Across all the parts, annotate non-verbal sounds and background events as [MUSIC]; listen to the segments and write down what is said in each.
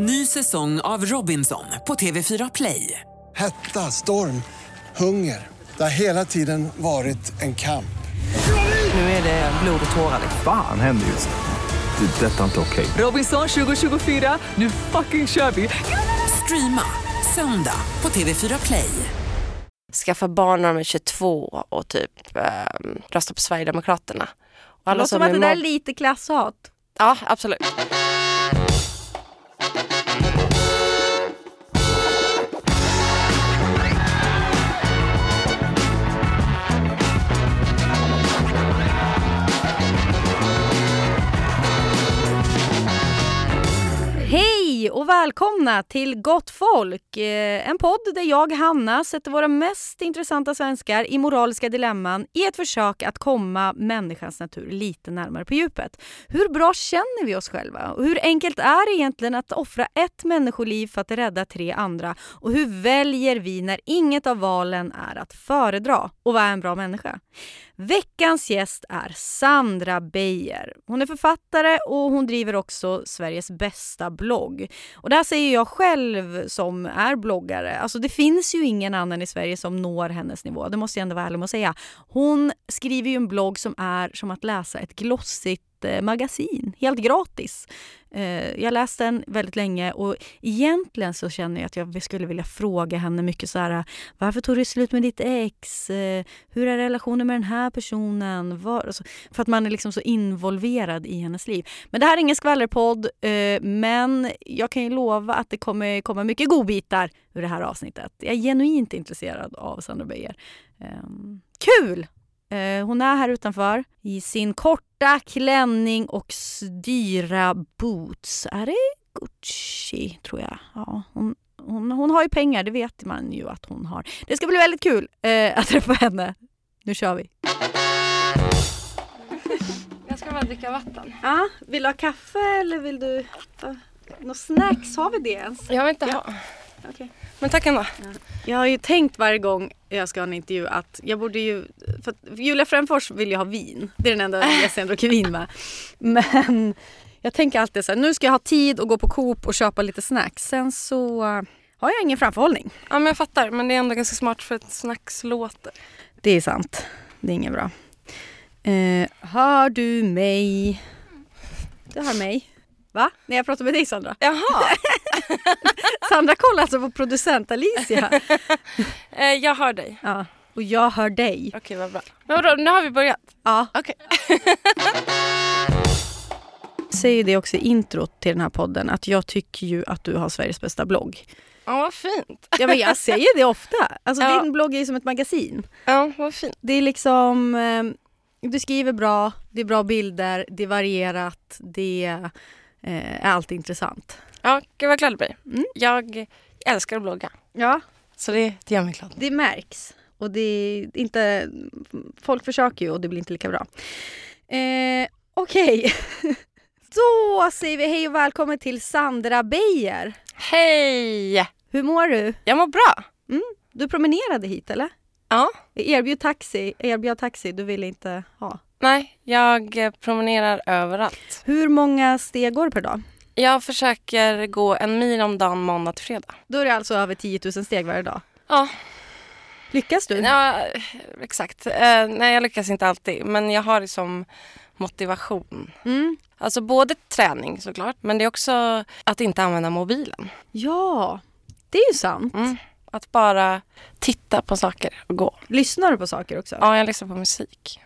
Ny säsong av Robinson på TV4 Play. Hetta, storm, hunger. Det har hela tiden varit en kamp. Nu är det blod och tårar. Fan händer just nu. Det. är Detta är inte okej. Robinson 2024, nu fucking kör vi! Streama söndag på TV4 Play. skaffa barn när de är 22 och typ eh, rösta på Sverigedemokraterna. Och Det alla låter som att det där är lite klasshat. Ja, absolut. Hej och välkomna till Gott folk! Eh, en podd där jag, Hanna, sätter våra mest intressanta svenskar i moraliska dilemman i ett försök att komma människans natur lite närmare på djupet. Hur bra känner vi oss själva? Och hur enkelt är det egentligen att offra ett människoliv för att rädda tre andra? Och hur väljer vi när inget av valen är att föredra? Och vad är en bra människa? Veckans gäst är Sandra Beijer. Hon är författare och hon driver också Sveriges bästa blogg. Och det här säger jag själv som är bloggare. Alltså det finns ju ingen annan i Sverige som når hennes nivå. Det måste jag ändå vara ärlig med att säga. Hon skriver ju en blogg som är som att läsa ett glossigt Eh, magasin, helt gratis. Eh, Jag läste den väldigt länge och egentligen så känner jag att jag skulle vilja fråga henne mycket så här varför tog det slut med ditt ex? Eh, Hur är relationen med den här personen? Var, alltså, för att man är liksom så involverad i hennes liv. Men det här är ingen skvallerpodd, eh, men jag kan ju lova att det kommer komma mycket godbitar ur det här avsnittet. Jag är genuint intresserad av Sandra Beijer. Ehm, kul! Eh, Hon är här utanför i sin korta klänning och dyra boots. Är det Gucci, tror jag? Ja, hon, hon, hon har ju pengar, det vet man ju att hon har. Det ska bli väldigt kul eh, att träffa henne. Nu kör vi. Jag ska bara dricka vatten. Ja, vill du ha kaffe eller vill du... Några snacks, har vi det ens? Jag vill inte ha. Okej. Men tack ändå. Jag har ju tänkt varje gång jag ska ha en intervju att jag borde ju... För att Julia Fränfors vill ju ha vin. Det är den enda [LAUGHS] jag dricker vin med. Men jag tänker alltid så här, nu ska jag ha tid att gå på Coop och köpa lite snacks. Sen så har jag ingen framförhållning. Ja men jag fattar. Men det är ändå ganska smart för ett snacks låter. Det är sant. Det är inget bra. Eh, hör du mig? Du hör mig. Va? När jag pratar med dig Sandra? Jaha. [LAUGHS] Sandra kollar alltså på producent Alicia. [LAUGHS] eh, jag hör dig. Ja. Och jag hör dig. Okej vad bra. Men vadå, nu har vi börjat? Ja. Okej. [LAUGHS] säger det också i introt till den här podden att jag tycker ju att du har Sveriges bästa blogg. Ja vad fint. Ja men jag säger det ofta. Alltså Ja. din blogg är ju som ett magasin. Ja vad fint. Det är liksom, eh, du skriver bra, det är bra bilder, det är varierat, det eh, är alltid intressant. Ja gud vad glad jag blir. Mm. Jag älskar att blogga. Ja, Så det, det gör mig glad. det märks. Och det är inte, folk försöker ju och det blir inte lika bra. Eh, Okej, [LAUGHS] då säger vi hej och välkommen till Sandra Beijer. Hej! Hur mår du? Jag mår bra. Du promenerade hit eller? Ja. Jag erbjöd taxi, jag erbjöd taxi, du ville inte ha. Nej, jag promenerar överallt. Hur många steg går du per dag? Jag försöker gå en mil om dagen måndag till fredag. Då är det alltså över 10 000 steg varje dag. Ja, Lyckas du? ja exakt. Eh, nej, jag lyckas inte alltid. Men jag har liksom motivation. Mm. Alltså både träning såklart, men det är också att inte använda mobilen. Ja, det är ju sant. Mm. Att bara titta på saker och gå. Lyssnar du på saker också? Ja, jag lyssnar på musik.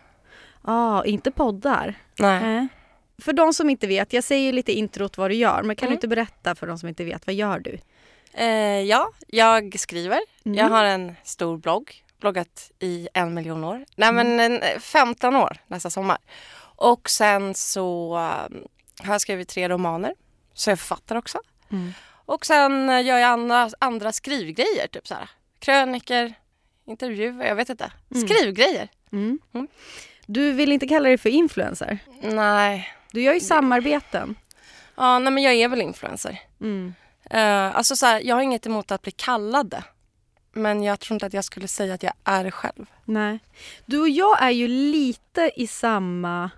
Ah, inte poddar. Nej. Nej. För de som inte vet, jag säger ju lite introt vad du gör, men kan du Mm. inte berätta för de som inte vet, vad gör du? Eh, ja, jag skriver. Mm. Jag har en stor blogg. Bloggat i en miljon år. Nej men en, eh, 15 år nästa sommar. Och sen så eh, har jag skrivit tre romaner. Så jag är författare också. Mm. Och sen eh, gör jag andra, andra skrivgrejer. Typ så här. Kröniker, intervjuer, jag vet inte. Mm. Skrivgrejer. Mm. Mm. Du vill inte kalla dig för influencer? Nej. Du gör ju samarbeten. Ja, nej men jag är väl influencer. Mm. Eh, alltså så här, jag har inget emot att bli kallad det. Men jag tror inte att jag skulle säga att jag är det själv. Nej. Du och jag är ju lite i samma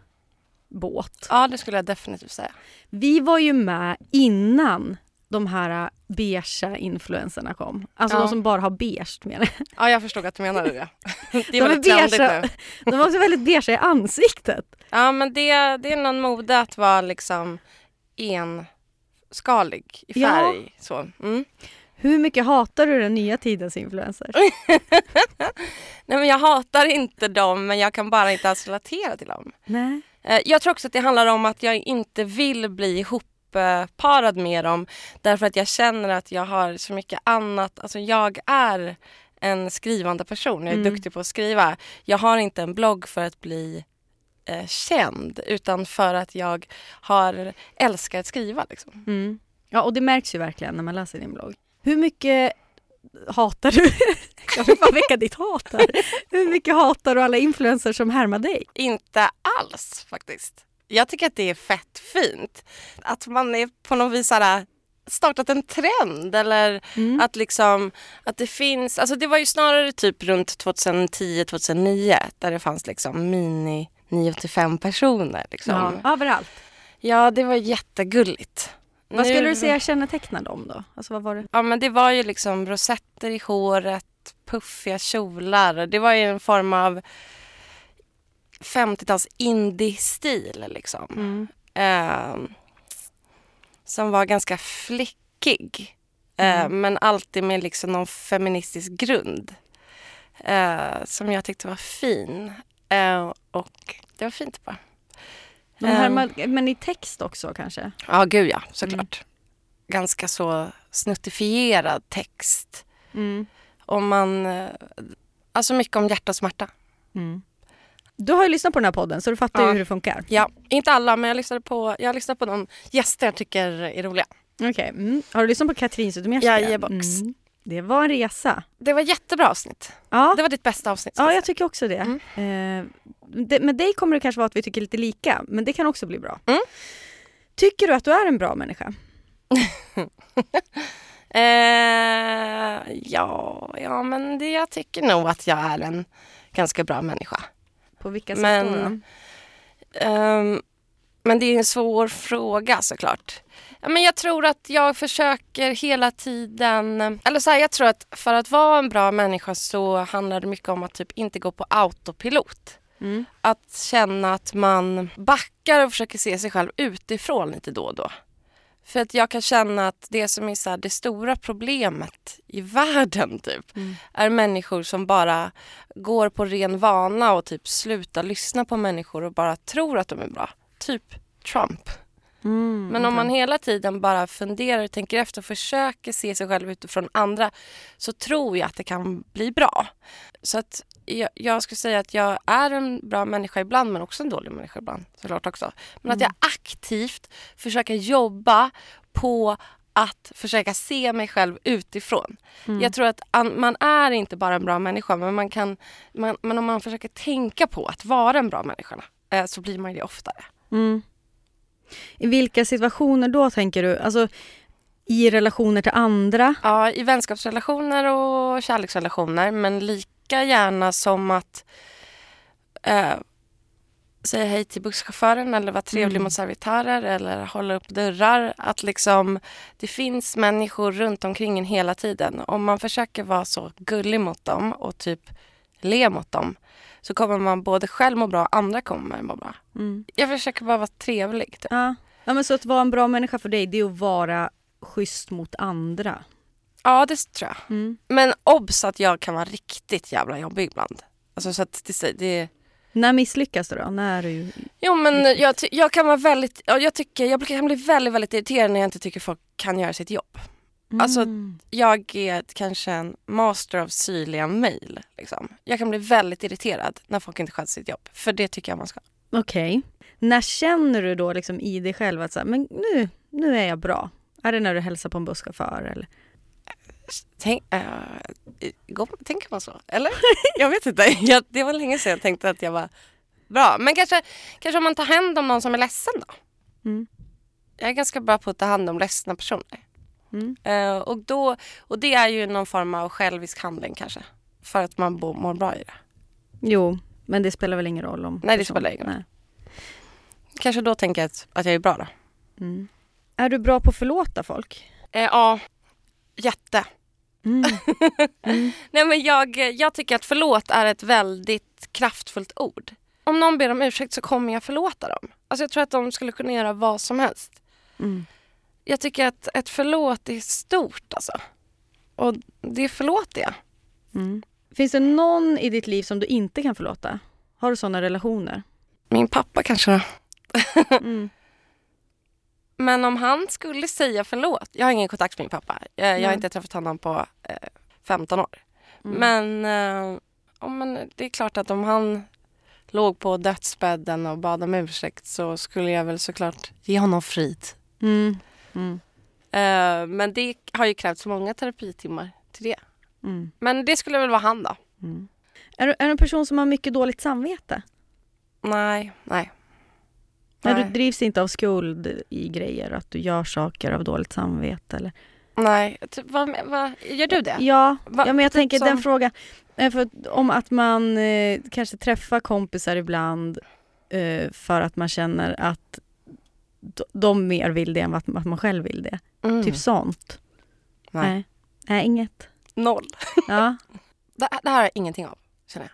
båt. Ja, det skulle jag definitivt säga. Vi var ju med innan de här beigea influenserna kom. Alltså Ja. de som bara har beige menar jag. [LAUGHS] Ja, jag förstod att du menade det. [LAUGHS] Det De är är väldigt trendigt beigea. nu. [LAUGHS] De var också väldigt beigea i ansiktet. Ja, men det, det är någon mode att vara liksom enskalig i Ja. färg. Så. Mm. Hur mycket hatar du den nya tidens influencers? Nej, men jag hatar inte dem, men jag kan bara inte alls relatera till dem. Nej. Eh, Jag tror också att det handlar om att jag inte vill bli ihopparad med dem därför att jag känner att jag har så mycket annat. Alltså jag är en skrivande person, jag är Mm. duktig på att skriva. Jag har inte en blogg för att bli eh, känd utan för att jag har älskar att skriva. Liksom. Mm. Ja, och det märks ju verkligen när man läser din blogg. Hur mycket hatar du? [LAUGHS] Jag vill bara väcka ditt hat här. Hur mycket hatar du alla influencers som härmar dig? Inte alls faktiskt. Jag tycker att det är fett fint. Att man är på något vis såhär, startat en trend eller Mm. att liksom att det finns, alltså det var ju snarare typ runt 2010-2009 där det fanns liksom mini 9 till 5 personer liksom. Ja, överallt. Ja, det var jättegulligt. Vad skulle Nu- du säga kännetecknar dem då? Alltså vad var det? Ja men det var ju liksom rosetter i håret, puffiga kjolar. Det var ju en form av 50-tals indie-stil liksom. Mm. Eh, som var ganska flickig. Eh, Mm. Men alltid med liksom någon feministisk grund. Eh, som jag tyckte var fin. Eh, och det var fint bara. De Ehm. härmar, men i text också kanske? Ja, gud ja, såklart. Ganska så snuttifierad text. Mm. Om man... eh, Alltså mycket om hjärta och smärta. Mm. Du har ju lyssnat på den här podden så du fattar ju Ja. hur det funkar. Ja, inte alla, men jag lyssnade på, jag lyssnade på de gäster jag tycker är roliga. Okej. Mm. Har du lyssnat på Katrin Zytomierska? Jajebox. Mm. Det var en resa. Det var jättebra avsnitt. Ja, Det var ditt bästa avsnitt. ja jag jag tycker också det. Mm. Eh, det. Med dig kommer det kanske vara att vi tycker lite lika, men det kan också bli bra. Mm. Tycker du att du är en bra människa? [LAUGHS] Eh, ja, ja, men det, jag tycker nog att jag är en ganska bra människa. På vilka sätt Men- då? Ehm, men det är en svår fråga såklart. Ja, men jag tror att jag försöker hela tiden... Eller så här, jag tror att för att vara en bra människa så handlar det mycket om att typ inte gå på autopilot. Mm. Att känna att man backar och försöker se sig själv utifrån lite då och då. För att jag kan känna att det som är så här, det stora problemet i [LAUGHS] världen typ Mm. är människor som bara går på ren vana och typ slutar lyssna på människor och bara tror att de är bra. Typ Trump. Mm, Men om okej. man hela tiden bara funderar, tänker efter och försöker se sig själv utifrån andra så tror jag att det kan bli bra. Så att jag, jag skulle säga att jag är en bra människa ibland men också en dålig människa ibland såklart också. Men att jag aktivt försöker jobba på att försöka se mig själv utifrån. Mm. Jag tror att an, man är inte bara en bra människa men, man kan, man, men om man försöker tänka på att vara en bra människa eh, så blir man det oftare. Mm. I vilka situationer då tänker du? Alltså i relationer till andra? Ja, i vänskapsrelationer och kärleksrelationer men lika gärna som att eh, säga hej till busschauffören eller vara trevlig Mm. mot servitörer eller hålla upp dörrar. Att liksom, det finns människor runt omkring en hela tiden. Om man försöker vara så gullig mot dem och typ le mot dem så kommer man både själv må bra och andra kommer må bra. Mm. Jag försöker bara vara trevlig. Typ. Ja. ja, men så att vara en bra människa för dig det är att vara schysst mot andra. Ja, det tror jag. Mm. Men obs att jag kan vara riktigt jävla jobbig ibland. Alltså så att det, det När misslyckas du då? När är du... Jo men jag, ty- jag kan vara väldigt, ja, jag tycker, jag kan bli väldigt, väldigt irriterad när jag inte tycker folk kan göra sitt jobb. Alltså, Mm. Jag är kanske en master av syrliga mejl. Liksom. Jag kan bli väldigt irriterad när folk inte sköter sitt jobb. För det tycker jag man ska. Okej. När känner du då liksom i dig själv att så här, men nu, nu är jag bra? Är det när du hälsar på en busschaufför eller? Tänk, äh, tänker man så? Eller? [LAUGHS] jag vet inte. [LAUGHS] Jag, det var länge sedan jag tänkte att jag var bra. Men kanske, kanske om man tar hand om någon som är ledsen då. Mm. Jag är ganska bra på att ta hand om ledsna personer. Mm. Eh, och, då, och det är ju någon form av självisk handling kanske. För att man bo, mår bra i det. Jo, men det spelar väl ingen roll om... Nej, det person- spelar ingen roll. Nej. Kanske då tänker jag att, att jag är bra då. Mm. Är du bra på att förlåta folk? Eh, ja, jätte. [LAUGHS] Mm. Nej men jag, jag tycker att förlåt är ett väldigt kraftfullt ord. Om någon ber om ursäkt så kommer jag förlåta dem. Alltså jag tror att de skulle kunna göra vad som helst. Mm. Jag tycker att ett förlåt är stort alltså. Och det förlåter jag. Mm. Finns det någon i ditt liv som du inte kan förlåta? Har du sådana relationer? Min pappa kanske då. Mm. Men om han skulle säga förlåt. Jag har ingen kontakt med min pappa. Jag, jag har inte träffat honom på eh, 15 år. Mm. Men, eh, ja, men det är klart att om han låg på dödsbädden och bad om ursäkt så skulle jag väl såklart ge honom frid. Mm. Mm. Eh, men det har ju krävts många terapitimmar till det. Mm. Men det skulle väl vara han då? Mm. Är, du, är du en person som har mycket dåligt samvete? Nej, nej. Du Nej. drivs inte av skuld i grejer, att du gör saker av dåligt samvete? Eller? Nej, typ, vad, vad, gör du det? Ja, Va- ja men jag typ tänker den som- frågan. eh, För att, om att man eh, kanske träffar kompisar ibland eh, för att man känner att de mer vill det än vad att man själv vill det. Mm. Typ sånt. Nej. Nej. Nej, inget. Noll. [LAUGHS] Ja. [LAUGHS] Det, det här har jag ingenting av, känner jag.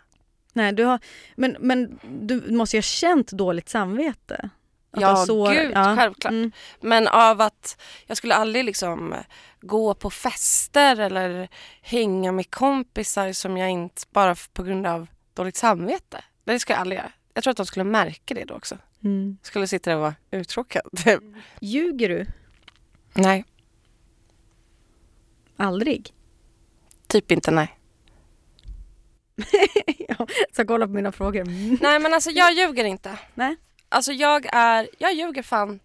Nej, du har, men, men du måste ju ha känt dåligt samvete? Ja, sår- gud, självklart. Mm. Men av att jag skulle aldrig liksom gå på fester eller hänga med kompisar som jag inte bara på grund av dåligt samvete. Det ska jag aldrig göra. Jag tror att de skulle märka det då också. Mm. Jag skulle sitta där och vara uttråkad. Typ. Ljuger du? Nej, Aldrig? typ inte nej. [LAUGHS] ja, så kolla på mina frågor. Nej men alltså jag ljuger inte. Nej. Alltså jag är, jag ljuger fan.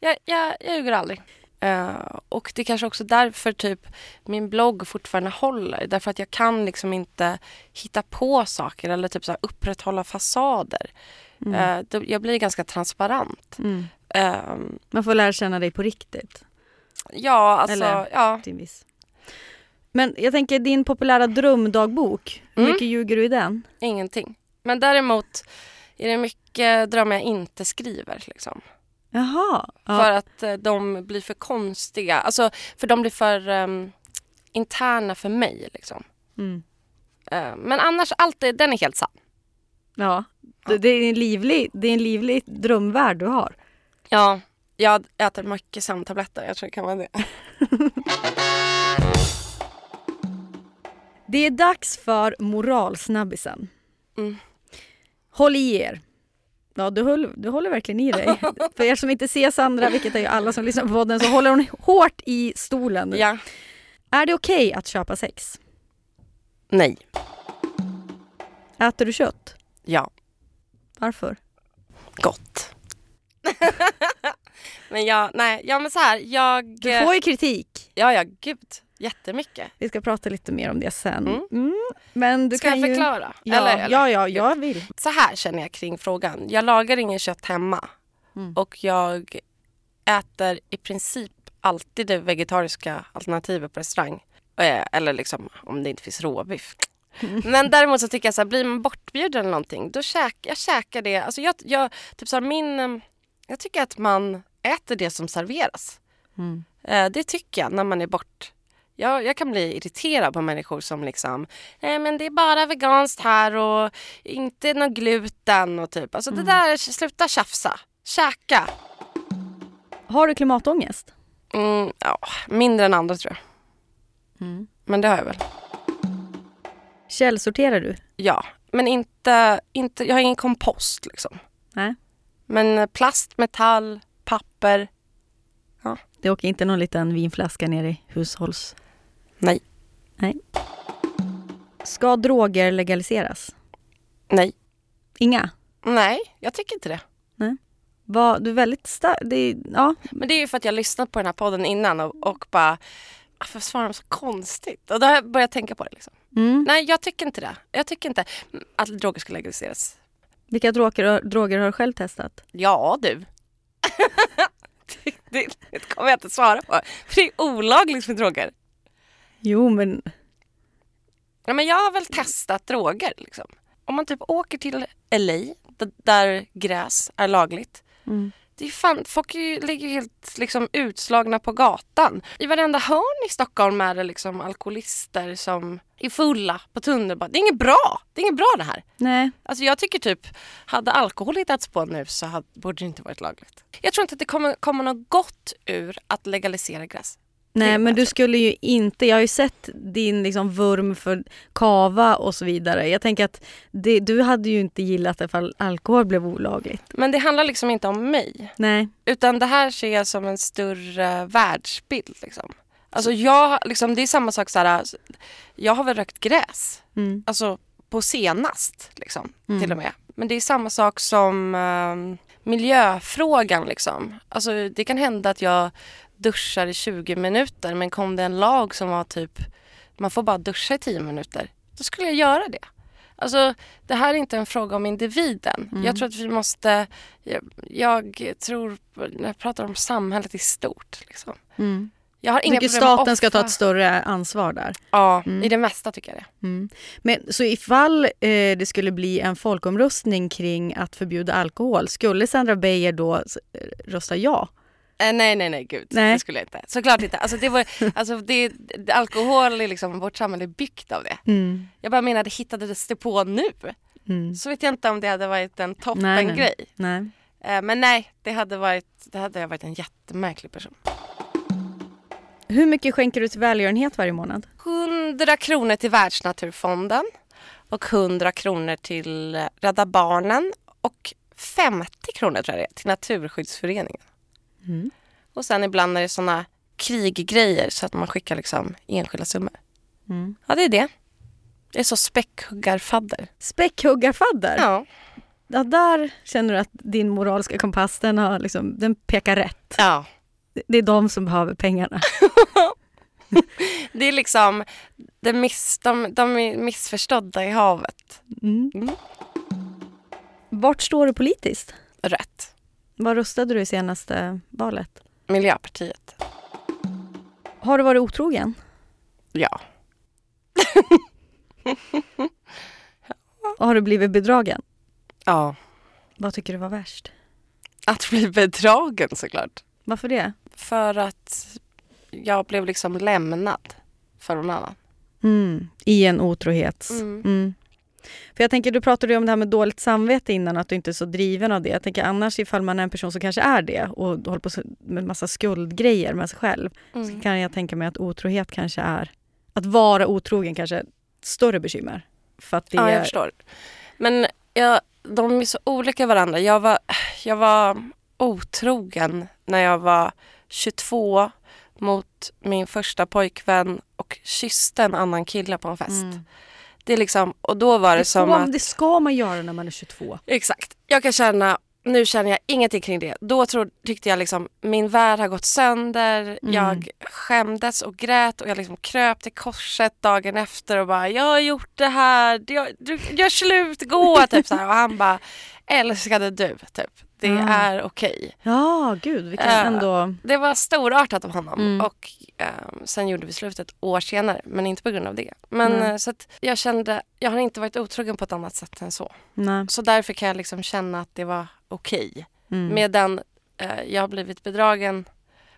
Jag, jag, jag ljuger aldrig. Eh, och det är kanske också därför typ min blogg fortfarande håller. Därför att jag kan liksom inte hitta på saker eller typ så här upprätthålla fasader. Mm. Eh, då- jag blir ganska transparent. Mm. Ehm, Man får lära känna dig på riktigt. ja, alltså, Eller- ja. Men jag tänker din populära drömdagbok, hur Mm. mycket ljuger du i den? Ingenting. Men däremot är det mycket drömmar jag inte skriver. Liksom. Jaha. Ja. För att eh, de blir för konstiga. Alltså, för de blir för ehm, interna för mig. Liksom. Mm. Eh, men annars, allt det, den är helt sann. ja. Det, det, är en livlig, det är en livlig drömvärld du har. Ja, jag äter mycket sömntabletter. Jag tror det kan vara det. [LAUGHS] Det är dags för moralsnabbisen. Mm. Håll i er. Ja, du, höll, du håller verkligen i dig. [LAUGHS] för er som inte ser Sandra, vilket är ju alla som lyssnar på podden, så håller hon hårt i stolen. Ja. Är det okej att köpa sex? Nej. Äter du kött? Ja. Varför? Gott. [LAUGHS] men jag, nej, ja men så här, jag... Du får ju kritik. Ja, ja, gud. Jättemycket. Vi ska prata lite mer om det sen. Mm. Mm. Men du Ska kan jag ju... förklara? Ja, eller, eller? ja, ja, jag vill. Så här känner jag kring frågan. Jag lagar ingen kött hemma. Mm. Och jag äter i princip alltid det vegetariska alternativet på restaurang. Eh, Eller liksom om det inte finns råbiff. [LAUGHS] Men däremot så tycker jag så här, blir man bortbjuden eller någonting, då käkar jag käkar det. Alltså jag, jag, typ så här, min, eh, jag tycker att man äter det som serveras. Mm. Eh, Det tycker jag när man är bort. Jag, jag kan bli irriterad på människor som liksom, nej men det är bara veganskt här och inte någon gluten och typ. Alltså det där, sluta tjafsa. Käka. Har du klimatångest? Mm, ja, mindre än andra tror jag. Mm. Men det har jag väl. Källsorterar du? Ja, men inte, inte jag har ingen kompost liksom. Nej. Men eh, plast, metall, papper, Det åker inte någon liten vinflaska ner i hushålls... nej, Ska droger legaliseras? nej, Inga? nej, jag tycker inte det. Var du är väldigt stark? Ja. Men det är ju för att jag har lyssnat på den här podden innan och, och bara, varför svarar de så konstigt? Och då har jag börjat tänka på det liksom. Mm. Nej, jag tycker inte det. Jag tycker inte att droger ska legaliseras. Vilka droger, droger har du själv testat? Ja, du. det, [LAUGHS] det, det kommer jag inte svara på. För det är olagligt med droger. Jo, men... Ja, men jag har väl testat droger. Liksom. Om man typ åker till LA, där gräs är lagligt. Mm. Det är fan, folk är ju, ligger ju helt liksom utslagna på gatan. I varenda hörn i Stockholm är det liksom alkoholister som är fulla på tunnelbanan. Det är inget bra. Det är inget bra det här. Nej. Alltså jag tycker typ, hade alkohol hittats på nu så hade, borde det inte varit lagligt. Jag tror inte att det kommer komma något gott ur att legalisera gräs. Nej, men du tror skulle ju inte... Jag har ju sett din liksom vurm för kava och så vidare. Jag tänker att det, du hade ju inte gillat ifall alkohol blev olagligt. Men det handlar liksom inte om mig. Nej. Utan det här ser jag som en större världsbild. Liksom. Alltså jag, liksom, det är samma sak så här, jag har väl rökt gräs. Mm. Alltså på senast liksom, Mm. till och med. Men det är samma sak som ehm, miljöfrågan liksom. Alltså det kan hända att jag duschar i 20 minuter men kom det en lag som var typ man får bara duscha i 10 minuter. Då skulle jag göra det. Alltså det här är inte en fråga om individen. Mm. Jag tror att vi måste, jag, jag tror, när jag pratar om samhället i stort. Liksom. Mm. Jag har inga staten ska ta ett större ansvar där. Ja, Mm. i det mesta tycker jag det. Mm. Men så ifall eh, det skulle bli en folkomröstning kring att förbjuda alkohol, skulle Sandra Beijer då eh, rösta ja? Eh, nej, nej, nej, gud. Nej. Det skulle jag inte. Såklart inte. Alltså, det var, alltså, det, alkohol är liksom, vårt samhälle är byggt av det. Mm. Jag bara menar, det hittades det på nu. Mm. Så vet jag inte om det hade varit en Nej, nej. toppengrej. Nej. Eh, men nej, det hade, varit, det hade jag varit en jättemärklig person. Hur mycket skänker du till välgörenhet varje månad? 100 kronor till Världsnaturfonden och 100 kronor till Rädda Barnen och 50 kronor tror jag det är, till Naturskyddsföreningen. Mm. Och sen ibland är det såna kriggrejer så att man skickar liksom enskilda summor. Mm. Ja, det är det. Det är så späckhuggarfadder. Späckhuggarfadder? Ja. Ja, där känner du att din moraliska kompass den, har liksom, den pekar rätt. ja. Det är de som behöver pengarna. [LAUGHS] [LAUGHS] Det är liksom, det miss, de, de är missförstådda i havet. Mm. Mm. Vart står du politiskt? Rätt. Vad röstade du i senaste valet? Miljöpartiet. Har du varit otrogen? Ja. Och har du blivit bedragen? Ja. Vad tycker du var värst? Att bli bedragen såklart. Varför det? För att jag blev liksom lämnad för någon annan. Mm. I en otrohets... Mm. Mm. För jag tänker, du pratade ju om det här med dåligt samvete innan, att du inte är så driven av det. Jag tänker annars ifall man är en person som kanske är det och håller på med massa skuldgrejer med sig själv, så Mm. kan jag tänka mig att otrohet kanske är... Att vara otrogen kanske är ett större bekymmer. För att det Ja, är... jag förstår. Men jag, de är så olika varandra. Jag var, jag var otrogen när jag var 22 mot min första pojkvän och kysste en annan kille på en fest. Mm. Det är liksom, och då var det, Det, som får, att... det ska man göra när man är 22. Exakt. Jag kan känna, nu känner jag ingenting kring det. Då tro, tyckte jag liksom, min värld har gått sönder. Mm. Jag skämdes och grät och jag liksom kröp till korset dagen efter och bara, jag har gjort det här, jag, du, gör slut, gå! typ så här. Och han bara, älskade du, typ. Det Ah. är okej. Ja, gud, vilken Äh, ändå... Det var storartat av honom Mm. och ehm, sen gjorde vi slut ett år senare, men inte på grund av det. Men eh, så jag kände, jag har inte varit otrogen på ett annat sätt än så. Nej. Så därför kan jag liksom känna att det var okej. Mm. Medan eh, jag har blivit bedragen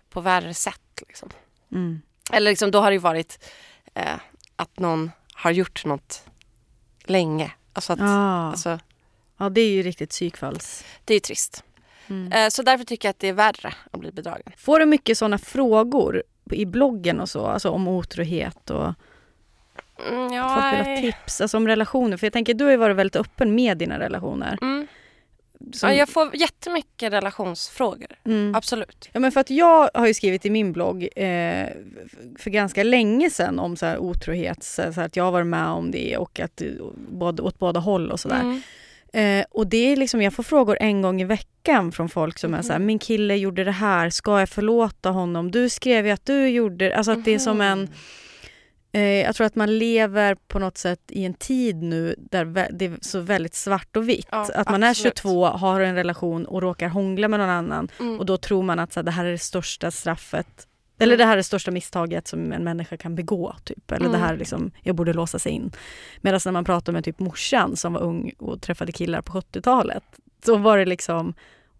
på värre sätt. Liksom. Mm. Eller liksom, då har det ju varit eh, att någon har gjort något länge. Alltså att, Ja. alltså, ja, det är ju riktigt psykfalls... det är ju trist. Mm. Eh, så därför tycker jag att det är värre att bli bedragen. Får du mycket såna frågor i bloggen och så, alltså om otrohet och Mm, folk vill ha ja, tips, alltså om relationer? För jag tänker, du har ju varit väldigt öppen med dina relationer. mm. Som, ja, jag får jättemycket relationsfrågor. mm. Absolut. Ja, men för att jag har ju skrivit i min blogg eh, för ganska länge sedan om så här otrohet, så så att jag har varit med om det och att både, åt båda håll och sådär. Mm. Eh, och det är liksom, jag får frågor en gång i veckan från folk som är så här, Mhm. min kille gjorde det här, ska jag förlåta honom? Du skrev ju att du gjorde Alltså att det är som en, eh, jag tror att man lever på något sätt i en tid nu där det är så väldigt svart och vitt. Ja, att man är absolut. 22, har en relation och råkar hångla med någon annan Mm. och då tror man att så här, det här är det största straffet eller Mm. det här är det största misstaget som en människa kan begå. Typ. Eller Mm. det här är liksom, jag borde låsa sig in. Medan när man pratar med typ morsan som var ung och träffade killar på 70-talet. Så var det liksom,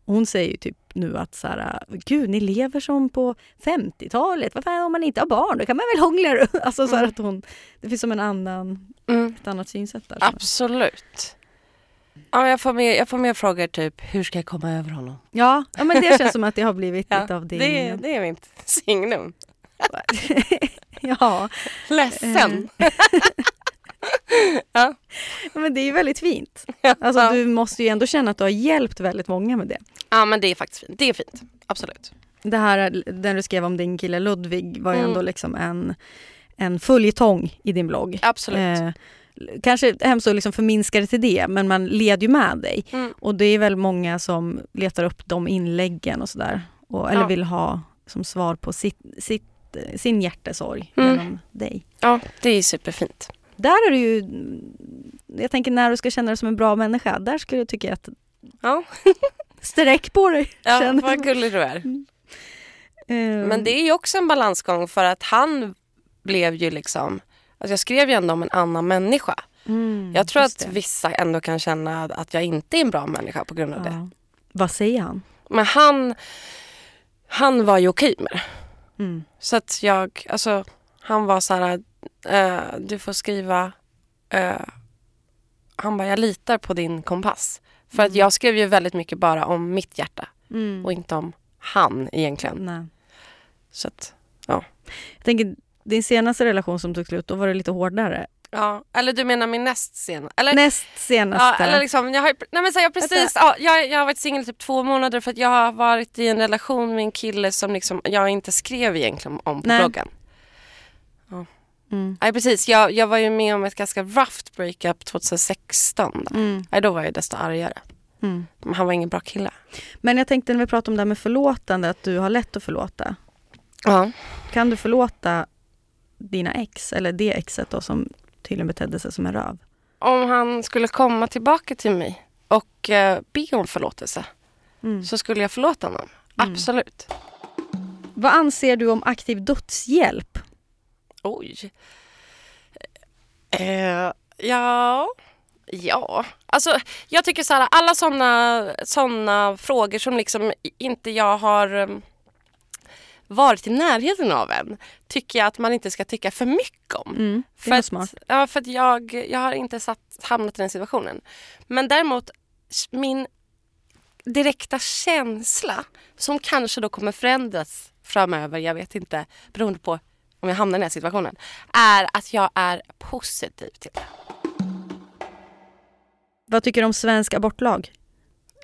hon säger ju typ nu att så här, gud ni lever som på 50-talet, vad fan om man inte har barn då kan man väl hångla [LAUGHS] Alltså så här att hon, det finns som en annan, Mm. ett annat synsätt där. Absolut. Ja, jag, får mer, jag får mer frågor typ, hur ska jag komma över honom? Ja, ja men det känns som att det har blivit Ja, lite av din... det, det är mitt signum. [LAUGHS] ja, Ledsen. [LAUGHS] men det är ju väldigt fint. Ja. Alltså du måste ju ändå känna att du har hjälpt väldigt många med det. ja, men det är faktiskt fint. Det är fint. Absolut. Det här, den du skrev om din kille Ludvig var ju Mm. ändå liksom en, en följetong i din blogg. Absolut. Eh, kanske hemskt att liksom förminska det till det, men man led ju med dig. Mm. Och det är väl många som letar upp de inläggen och sådär. Och, eller Ja. vill ha som svar på sitt, sitt, sin hjärtesorg Mm. genom dig. Ja, det är superfint. Där är du ju... Jag tänker när du ska känna dig som en bra människa, där skulle jag tycka att Ja, [LAUGHS] sträck på dig. [LAUGHS] ja känner vad gullig du är. Eh, Men det är ju också en balansgång för att han blev ju liksom... Alltså jag skrev ju ändå om en annan människa. mm, Jag tror att det. vissa ändå kan känna att jag inte är en bra människa på grund av det. Ja. Vad säger han? Men han, han var ju okej med det. Mm. Så att jag, alltså han var så här, eh, du får skriva, eh, han bara jag litar på din kompass. För att jag skrev ju väldigt mycket bara om mitt hjärta Mm. och inte om han egentligen. Nej. Så att, Jag tänker, din senaste relation som tog slut, då var det lite hårdare. ja. Eller du menar min näst sena? Eller, Näst senaste. Ja, eller liksom, jag har, nej men så jag, precis, ja, jag, jag har varit singel typ två månader för att jag har varit i en relation med en kille som liksom, jag inte skrev egentligen om på Nej. bloggen. Mm. Nej precis, jag, jag var ju med om ett ganska rough breakup 2016. Då. Mm. Nej, då var jag desto argare. Mm. Han var ingen bra kille. Men jag tänkte när vi pratade om det här med förlåtande, att du har lätt att förlåta. Ja. Kan du förlåta dina ex, eller det exet då som tydligen betedde sig som en röv? Om han skulle komma tillbaka till mig och eh, be om förlåtelse Mm. så skulle jag förlåta honom. Mm. Absolut. Vad anser du om aktiv dödshjälp? Oj. Eh, ja. Ja, alltså jag tycker så här, alla sådana såna frågor som liksom inte jag har um, varit i närheten av än tycker jag att man inte ska tycka för mycket om. Mm. För att, smart. ja, för jag, jag har inte satt, hamnat i den situationen. Men däremot min direkta känsla som kanske då kommer förändras framöver, jag vet inte, beroende på om jag hamnar i den här situationen, är att jag är positiv till det. Vad tycker du om svensk abortlag?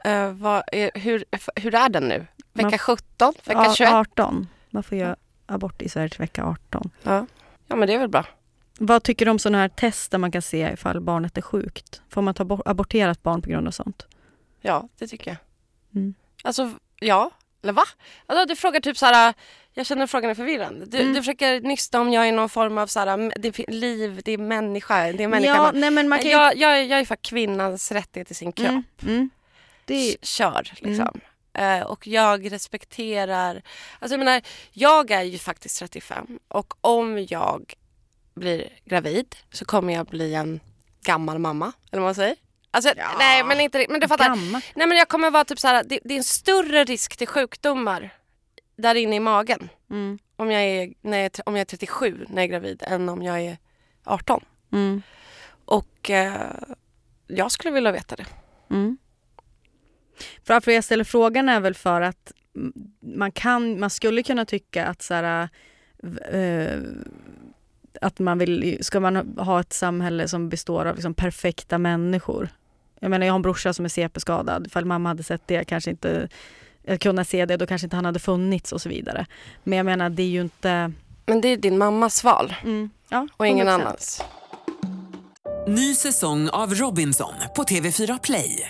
Eh, vad är, hur, hur är den nu? Vecka Man- 17? Vecka Ja, 21? 18. Man får göra abort i Sverige till vecka 18. Ja. ja, men det är väl bra. Vad tycker du om sådana här test där man kan se ifall barnet är sjukt? Får man ta bort, abortera ett barn på grund av sånt? Ja, det tycker jag. Mm. Alltså, ja. Eller va? Alltså, du frågar typ så här... Jag känner frågan är förvirrande. Du, Mm. du försöker nysta om jag är någon form av så här, det är liv, det är människa, det är människa. Ja, Man- nej men man kan ju... jag, jag, jag är för kvinnans rättighet till sin kropp. Mm, mm. Det Kör liksom. Eh, och jag respekterar... Alltså jag menar, jag är ju faktiskt 35 och om jag blir gravid så kommer jag bli en gammal mamma. Eller vad man säger. Alltså, nej men inte men du fattar. gammal. Nej men jag kommer vara typ så här, det, det är en större risk till sjukdomar där inne i magen Mm, om jag, är, när jag, om jag är 37 när jag är gravid än om jag är 18. mm, Och eh, jag skulle vilja veta det. mm. För varför jag ställer frågan är väl för att man, kan, man skulle kunna tycka att så här, eh, att man vill, ska man ha ett samhälle som består av liksom perfekta människor? Jag menar jag har en brorsa som är CP-skadad. Ifall mamma hade sett det, kanske inte eh, kunnat se det, då kanske inte han hade funnits och så vidare. Men jag menar det är ju inte... Men det är din mammas val Mm, ja, och ingen 100%. annans. Ny säsong av Robinson på TV4 Play.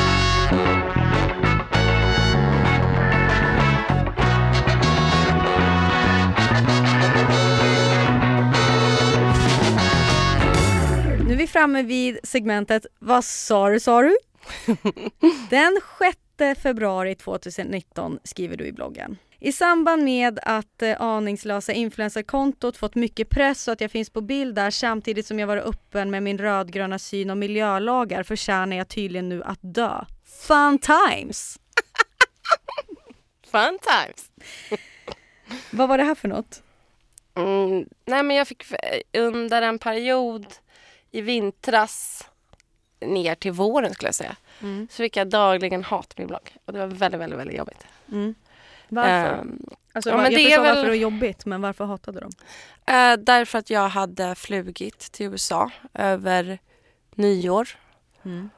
Vi framme vid segmentet Vad sa du sa du? [LAUGHS] Den 6 februari 2019 skriver du i bloggen. I samband med att eh, aningslösa influencerkontot fått mycket press och att jag finns på bild där samtidigt som jag varit öppen med min rödgröna syn och miljölagar förtjänar jag tydligen nu att dö. Fun times! [LAUGHS] Fun times. Vad var det här för något? Mm, nej men jag fick under en period i vintras ner till våren skulle jag säga. Mm. Så fick jag dagligen hat min blogg. Och det var väldigt, väldigt, väldigt jobbigt. Mm. Varför? Ehm, alltså, ja, jag förstår väl- varför det var jobbigt, men varför hatade de? eh, därför att jag hade flugit till USA över nyår. Mm.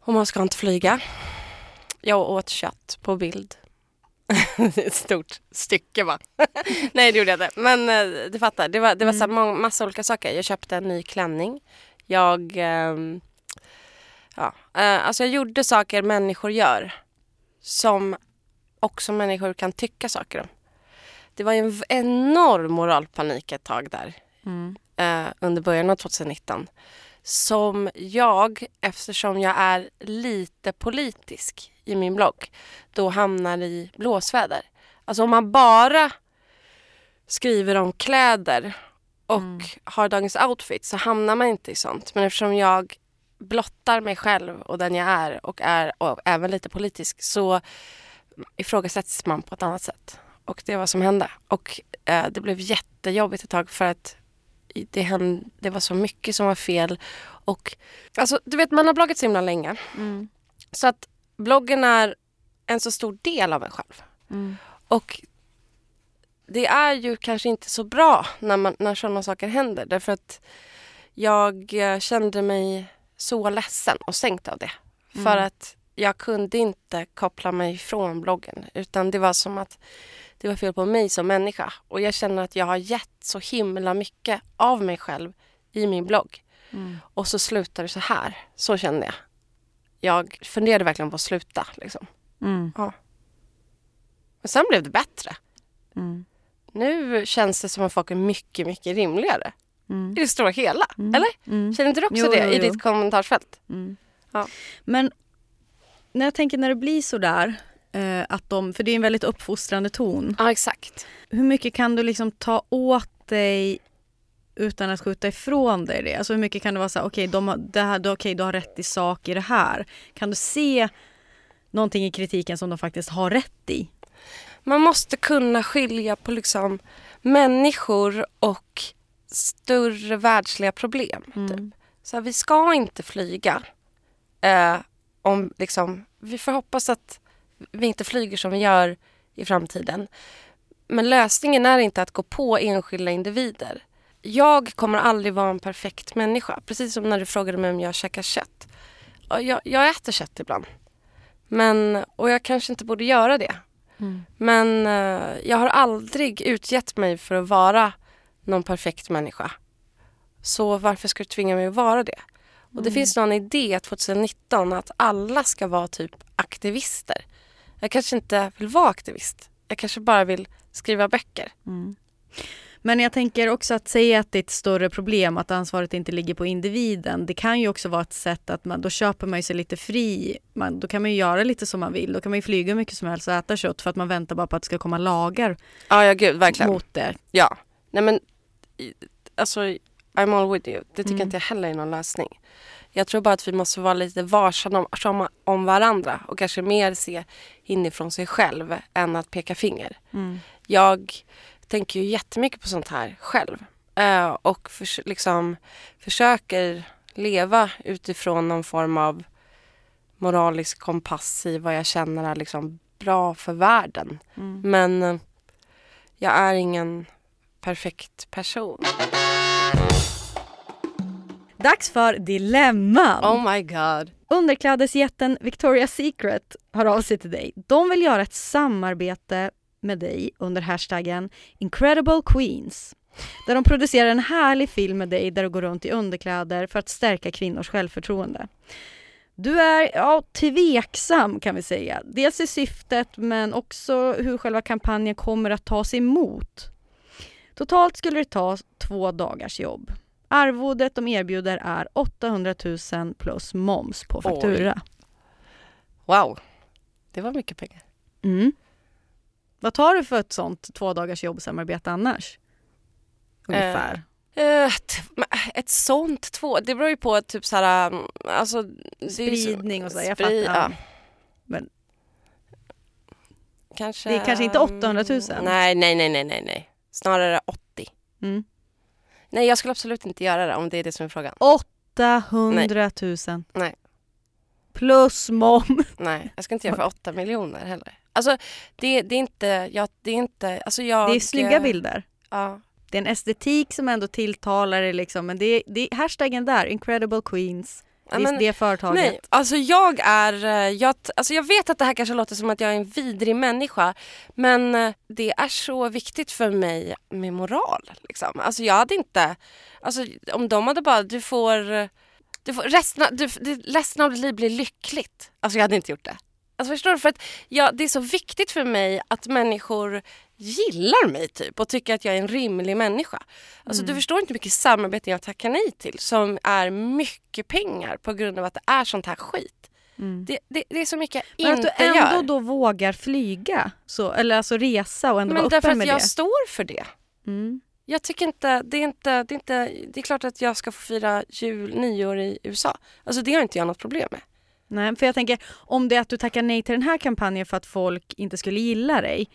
Och man ska inte flyga. Jag åt kött på bild. [LAUGHS] Ett stort stycke va? [LAUGHS] Nej det gjorde jag inte. Men eh, du fattar, det var, det var så här många, massa olika saker. Jag köpte en ny klänning. Jag, ehm, ja, eh, alltså jag gjorde saker människor gör. Som också människor kan tycka saker om. Det var ju en enorm moralpanik ett tag där. Mm. eh, under början av 2019 som jag, eftersom jag är lite politisk i min blogg, då hamnar i blåsväder. Alltså om man bara skriver om kläder och har dagens outfit så hamnar man inte i sånt. Men eftersom jag blottar mig själv och den jag är och är och även lite politisk så ifrågasätts man på ett annat sätt. Och det var vad som hände. Och eh, det blev jättejobbigt ett tag för att det, hände, det var så mycket som var fel. Och alltså, du vet, man har bloggat så himla länge. Mm. Så att bloggen är en så stor del av en själv. Mm. Och det är ju kanske inte så bra när, man, när sådana saker händer. Därför att jag eh, kände mig så ledsen och sänkt av det. För att jag kunde inte koppla mig från bloggen. Utan det var som att det var fel på mig som människa. Och jag känner att jag har gett så himla mycket av mig själv i min blogg. Och så slutar det så här. Så kände jag. Jag funderade verkligen på att sluta. Liksom. Mm. Men sen blev det bättre. Mm. Nu känns det som att folk är mycket, mycket rimligare. Mm. I det stora hela. Eller? Mm. Känner inte du också Jo, det jo, i jo. ditt kommentarsfält? Mm. Ja. Men när jag tänker när det blir så där, eh, att de, för det är en väldigt uppfostrande ton. Ja, exakt. Hur mycket kan du liksom ta åt dig utan att skjuta ifrån dig det? Alltså hur mycket kan det vara så här, okej, de har- det här, du- har rätt i sak i det här. Kan du se någonting i kritiken som de faktiskt har rätt i? Man måste kunna skilja på liksom människor och större världsliga problem. Typ. Så här, vi ska inte flyga. Eh, om liksom, vi får hoppas att vi inte flyger som vi gör i framtiden. Men lösningen är inte att gå på enskilda individer. Jag kommer aldrig vara en perfekt människa. Precis som när du frågade mig om jag käkar kött. Ja, Jag, jag äter kött ibland. Men, och jag kanske inte borde göra det. Men eh, jag har aldrig utgett mig för att vara någon perfekt människa. Så varför ska du tvinga mig att vara det? Och det finns någon idé 2019 att alla ska vara typ aktivister. Jag kanske inte vill vara aktivist. Jag kanske bara vill skriva böcker. Men jag tänker också att säga att det är ett större problem att ansvaret inte ligger på individen. Det kan ju också vara ett sätt att man, då köper man sig lite fri. Man, då kan man ju göra lite som man vill. Då kan man ju flyga mycket som helst och äta kött för att man väntar bara på att det ska komma lagar Ja, ja gud, verkligen. mot det. Ja. Nej men, alltså I'm all with you. Det tycker inte jag heller är någon lösning. Jag tror bara att vi måste vara lite varsamma om, varandra och kanske mer se inifrån sig själv än att peka finger. Jag tänker ju jättemycket på sånt här själv eh, och förs- liksom försöker leva utifrån någon form av moralisk kompass i vad jag känner är liksom bra för världen. Men eh, jag är ingen perfekt person. Dags för dilemman. Oh my god. Underklädesjätten Victoria's Secret hör av sig till dig. De vill göra ett samarbete med dig under hashtaggen Incredible Queens. Där de producerar en härlig film med dig där du går runt i underkläder för att stärka kvinnors självförtroende. Du är ja, tveksam kan vi säga. Dels i syftet men också hur själva kampanjen kommer att tas emot. Totalt skulle det ta två dagars jobb. Arvodet de erbjuder är 800 000 plus moms på faktura. Wow. Det var mycket pengar. Mm. Vad tar du för ett sånt två dagars jobbsamarbete annars? Ungefär. Eh, t- men, ett sånt två, det beror ju på typ så här, um, alltså så- Spridning och så, jag sprid- fattar. ja. Men Kanske, Det är kanske inte 800 000? Nej, nej, nej, nej, nej, nej. Snarare 80. mm. Nej, jag skulle absolut inte göra det om det är det som är frågan. 800 000. Nej. Plus moms. Nej, jag ska inte göra för [LAUGHS] 8 miljoner heller. Alltså, det, det är inte, jag, det är inte, alltså jag... Det är snygga bilder. Ja. Det är en estetik som ändå tilltalar dig liksom. Men det är, det är hashtaggen där, Incredible Queens. Ja, det är men- det företaget. Nej, alltså jag är, eh, jag, alltså jag vet att det här kanske låter som att jag är en vidrig människa men eh, det är så viktigt för mig med moral. Liksom. Alltså jag hade inte, alltså om de hade bara, du får, du får resten, du, resten av ditt liv blir lyckligt. Alltså jag hade inte gjort det. Alltså förstår du? För att jag, det är så viktigt för mig att människor gillar mig typ och tycker att jag är en rimlig människa. Alltså du förstår inte hur mycket samarbete jag tackar nej till som är mycket pengar på grund av att det är sånt här skit. Det, det, det är så mycket jag Men att inte du ändå gör. då vågar flyga, så, eller alltså resa och ändå Men vara därför öppen att med jag det. står för det. Mm. Jag tycker inte det, är inte, det är inte... Det är klart att jag ska få fira jul, nyår i USA. Alltså det har inte jag något problem med. Nej, för jag tänker om det är att du tackar nej till den här kampanjen för att folk inte skulle gilla dig.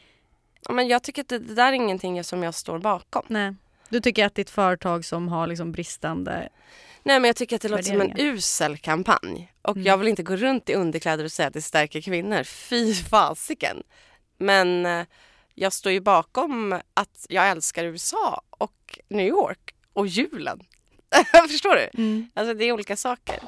Ja, Men jag tycker att det, det där är ingenting som jag står bakom. Nej. Du tycker att det är ett företag som har liksom bristande... Nej men jag tycker att det låter som en usel kampanj. Och Mm. jag vill inte gå runt i underkläder och säga att det stärker kvinnor. Fy fasiken. Men eh, jag står ju bakom att jag älskar USA och New York och julen. [LAUGHS] Förstår du? Mm. Alltså det är olika saker.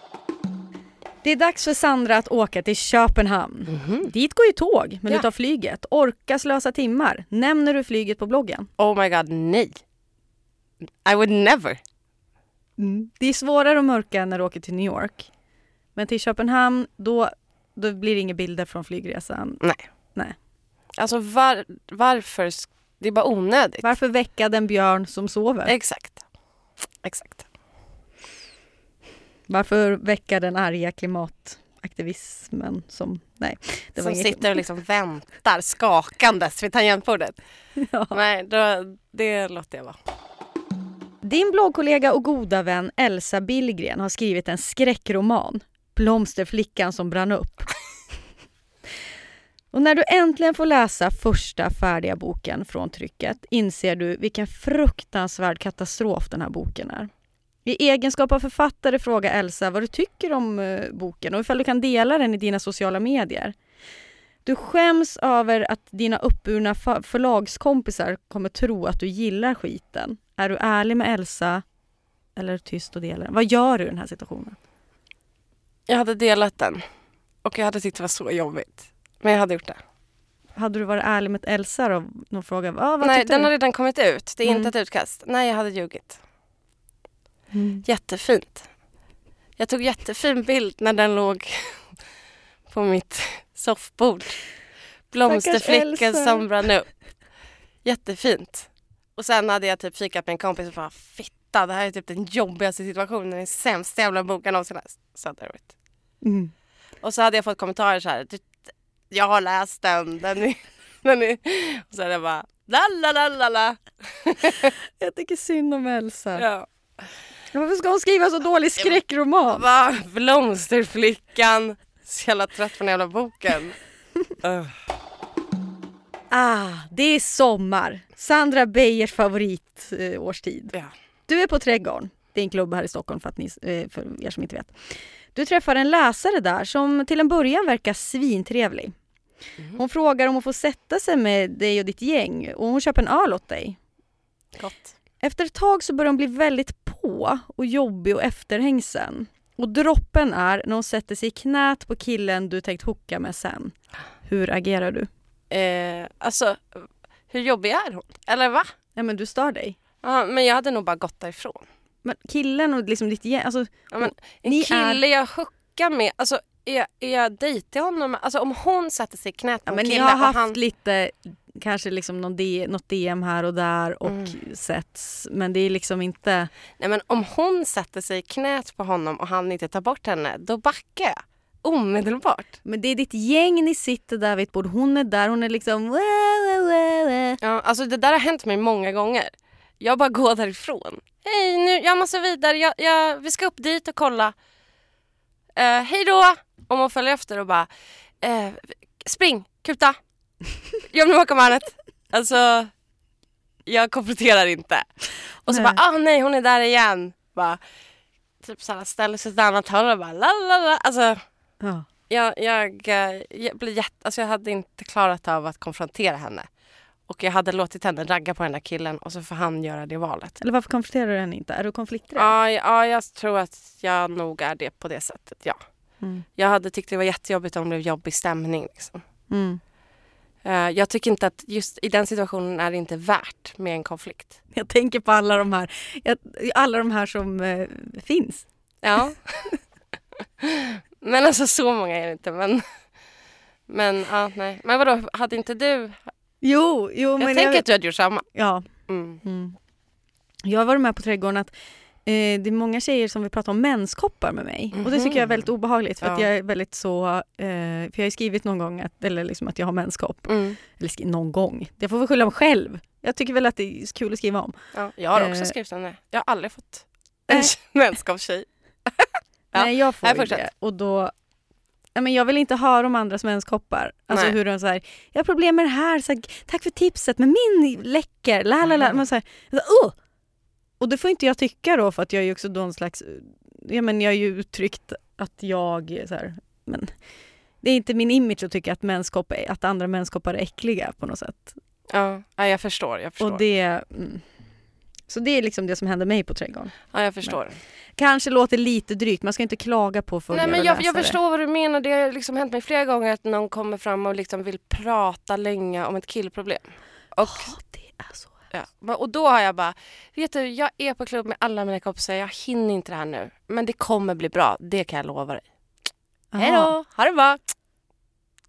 Det är dags för Sandra att åka till Köpenhamn. Dit går ju tåg, men. Ja. du tar flyget. Orka slösa timmar. Nämner du flyget på bloggen? Oh my god, nej. I would never. Det är svårare att mörka när du åker till New York. Men till Köpenhamn, då, då blir det inga bilder från flygresan. Nej. Nej. Alltså var, varför? Det är bara onödigt. Varför väcka den björn som sover? Exakt. Exakt. Varför väcka den arga klimataktivismen som... Nej, det var Som inget... sitter och liksom väntar skakandes vid tangentbordet. [LAUGHS] Ja. Nej, då, det låter jag vara. Din bloggkollega och goda vän Elsa Billgren har skrivit en skräckroman, Blomsterflickan som brann upp. [LAUGHS] Och när du äntligen får läsa första färdiga boken från trycket inser du vilken fruktansvärd katastrof den här boken är. I egenskap av författare frågar Elsa vad du tycker om eh, boken och ifall du kan dela den i dina sociala medier. Du skäms över att dina uppburna förlagskompisar kommer tro att du gillar skiten. Är du ärlig med Elsa eller är du tyst och delar den? Vad gör du i den här situationen? Jag hade delat den och jag hade tyckt det var så jobbigt. Men jag hade gjort det. Hade du varit ärlig med Elsa då? Någon fråga, ah, vad Nej, den du? har redan kommit ut. Det är Mm. inte ett utkast. Nej, jag hade ljugit. Mm. Jättefint. Jag tog jättefin bild när den låg [LAUGHS] på mitt soffbord. Blomsterflickan som brann upp. Jättefint. Och sen hade jag typ fikat med en kompis och bara fitta, det här är typ den jobbigaste situationen, den sämsta jävla boken någonsin läst. Så hade. Mm. Och så hade jag fått kommentarer så här. "Du, Jag har läst den. Den är, [LAUGHS] den är. Och så hade jag bara la la la la la. [LAUGHS] Jag tycker synd om Elsa. Ja. Varför ska hon skriva så dålig skräckroman? Va? Blomsterflickan. Så jävla trött på den jävla boken. Ugh. [LAUGHS] Ah, det är sommar. Sandra Beijers favoritårstid. Eh. Ja. Du är på Trädgården. Det är en klubb här i Stockholm för, ni, eh, för er som inte vet. Du träffar en läsare där som till en början verkar svintrevlig. Hon frågar om hon får sätta sig med dig och ditt gäng och hon köper en öl åt dig. Gott. Efter ett tag så börjar hon bli väldigt på och jobbig och efterhängsen. Och droppen är när hon sätter sig i knät på killen du tänkt hooka med sen. Hur agerar du? Eh, alltså, hur jobbig är hon? Eller va? Ja men du stör dig. Ja, men jag hade nog bara gått därifrån. Men killen och liksom ditt gäng, alltså Ja, men en Ni kille jag hookar med, alltså är, är jag dejtig honom? Alltså om hon sätter sig i knät på ja, en men ni kille har och haft han... lite, kanske liksom någon D, något DM här och där och Mm. setts. Men det är liksom inte, Nej men om hon sätter sig i knät på honom och han inte tar bort henne, då backar jag. Omedelbart. men det är ditt gäng ni sitter där vid ett bord, hon är där, hon är liksom. Ja, alltså det där har hänt mig många gånger. Jag bara går därifrån. Hej, nu, jag måste vidare. Jag, jag, vi ska upp dit och kolla. Eh, hej då! Om hon följer efter och bara eh, spring, kuta. Jag vill åka med henne. Alltså, jag kompletterar inte. Och så Nej. bara, ah nej hon är där igen. Bara, typ såhär ställer sig åt ett annat håll och bara la la la. Alltså, Ja. jag, jag, eh, jag, blir jätte, alltså jag hade inte klarat av att konfrontera henne. Och jag hade låtit henne ragga på den där killen och så får han göra det valet. Eller varför konfronterar du henne inte? Är du konflikträdd? Ja, ja, jag tror att jag nog är det på det sättet, ja. Mm. Jag hade tyckt det var jättejobbigt om det blev jobbig stämning. Liksom. Mm. Eh, jag tycker inte att just i den situationen är det inte värt med en konflikt. Jag tänker på alla de här, alla de här som eh, finns. Ja. [LAUGHS] men alltså så många är det inte. Men, men ja, nej. Men vadå, hade inte du? Jo, jo Jag men tänker jag, att du hade gjort samma. ja, Mm. Mm. Jag varit med på Trädgården att eh, det är många tjejer som vill prata om menskoppar med mig. Och det tycker jag är väldigt obehagligt för att Ja. jag är väldigt så, eh, för jag har skrivit någon gång att, eller liksom att jag har menskopp. Mm. Eller någon gång. Jag får väl skylla mig själv. Jag tycker väl att det är kul att skriva om. Ja, jag har också Eh. skrivit om det. Jag har aldrig fått en Nej. [LAUGHS] vänskapstjej. Ja. [LAUGHS] Nej jag får Nej, det. Och då, men jag vill inte höra om andras menskoppar. Alltså Nej. hur de säger, jag har problem med det här, så här, tack för tipset men min läcker, la la la. Mm. Man så här, så, uh! Och det får inte jag tycka då för att jag är också då en slags, ja men jag har ju uttryckt att jag så här, men det är inte min image att tycka att, menskopp är, att andra menskoppar är äckliga på något sätt. Ja, ja jag förstår. Jag förstår. Och det, mm. Så det är liksom det som händer mig på Trädgården. ja, jag förstår. Kanske låter lite drygt, man ska inte klaga på följare Nej, men jag, jag förstår vad du menar. Det har liksom hänt mig flera gånger att någon kommer fram och liksom vill prata länge om ett killproblem. Och, Åh, det är så. Ja, och då har jag bara, vet du, jag är på klubb med alla mina kompisar, jag hinner inte det här nu. Men det kommer bli bra, det kan jag lova dig. Hej då, ha det bra.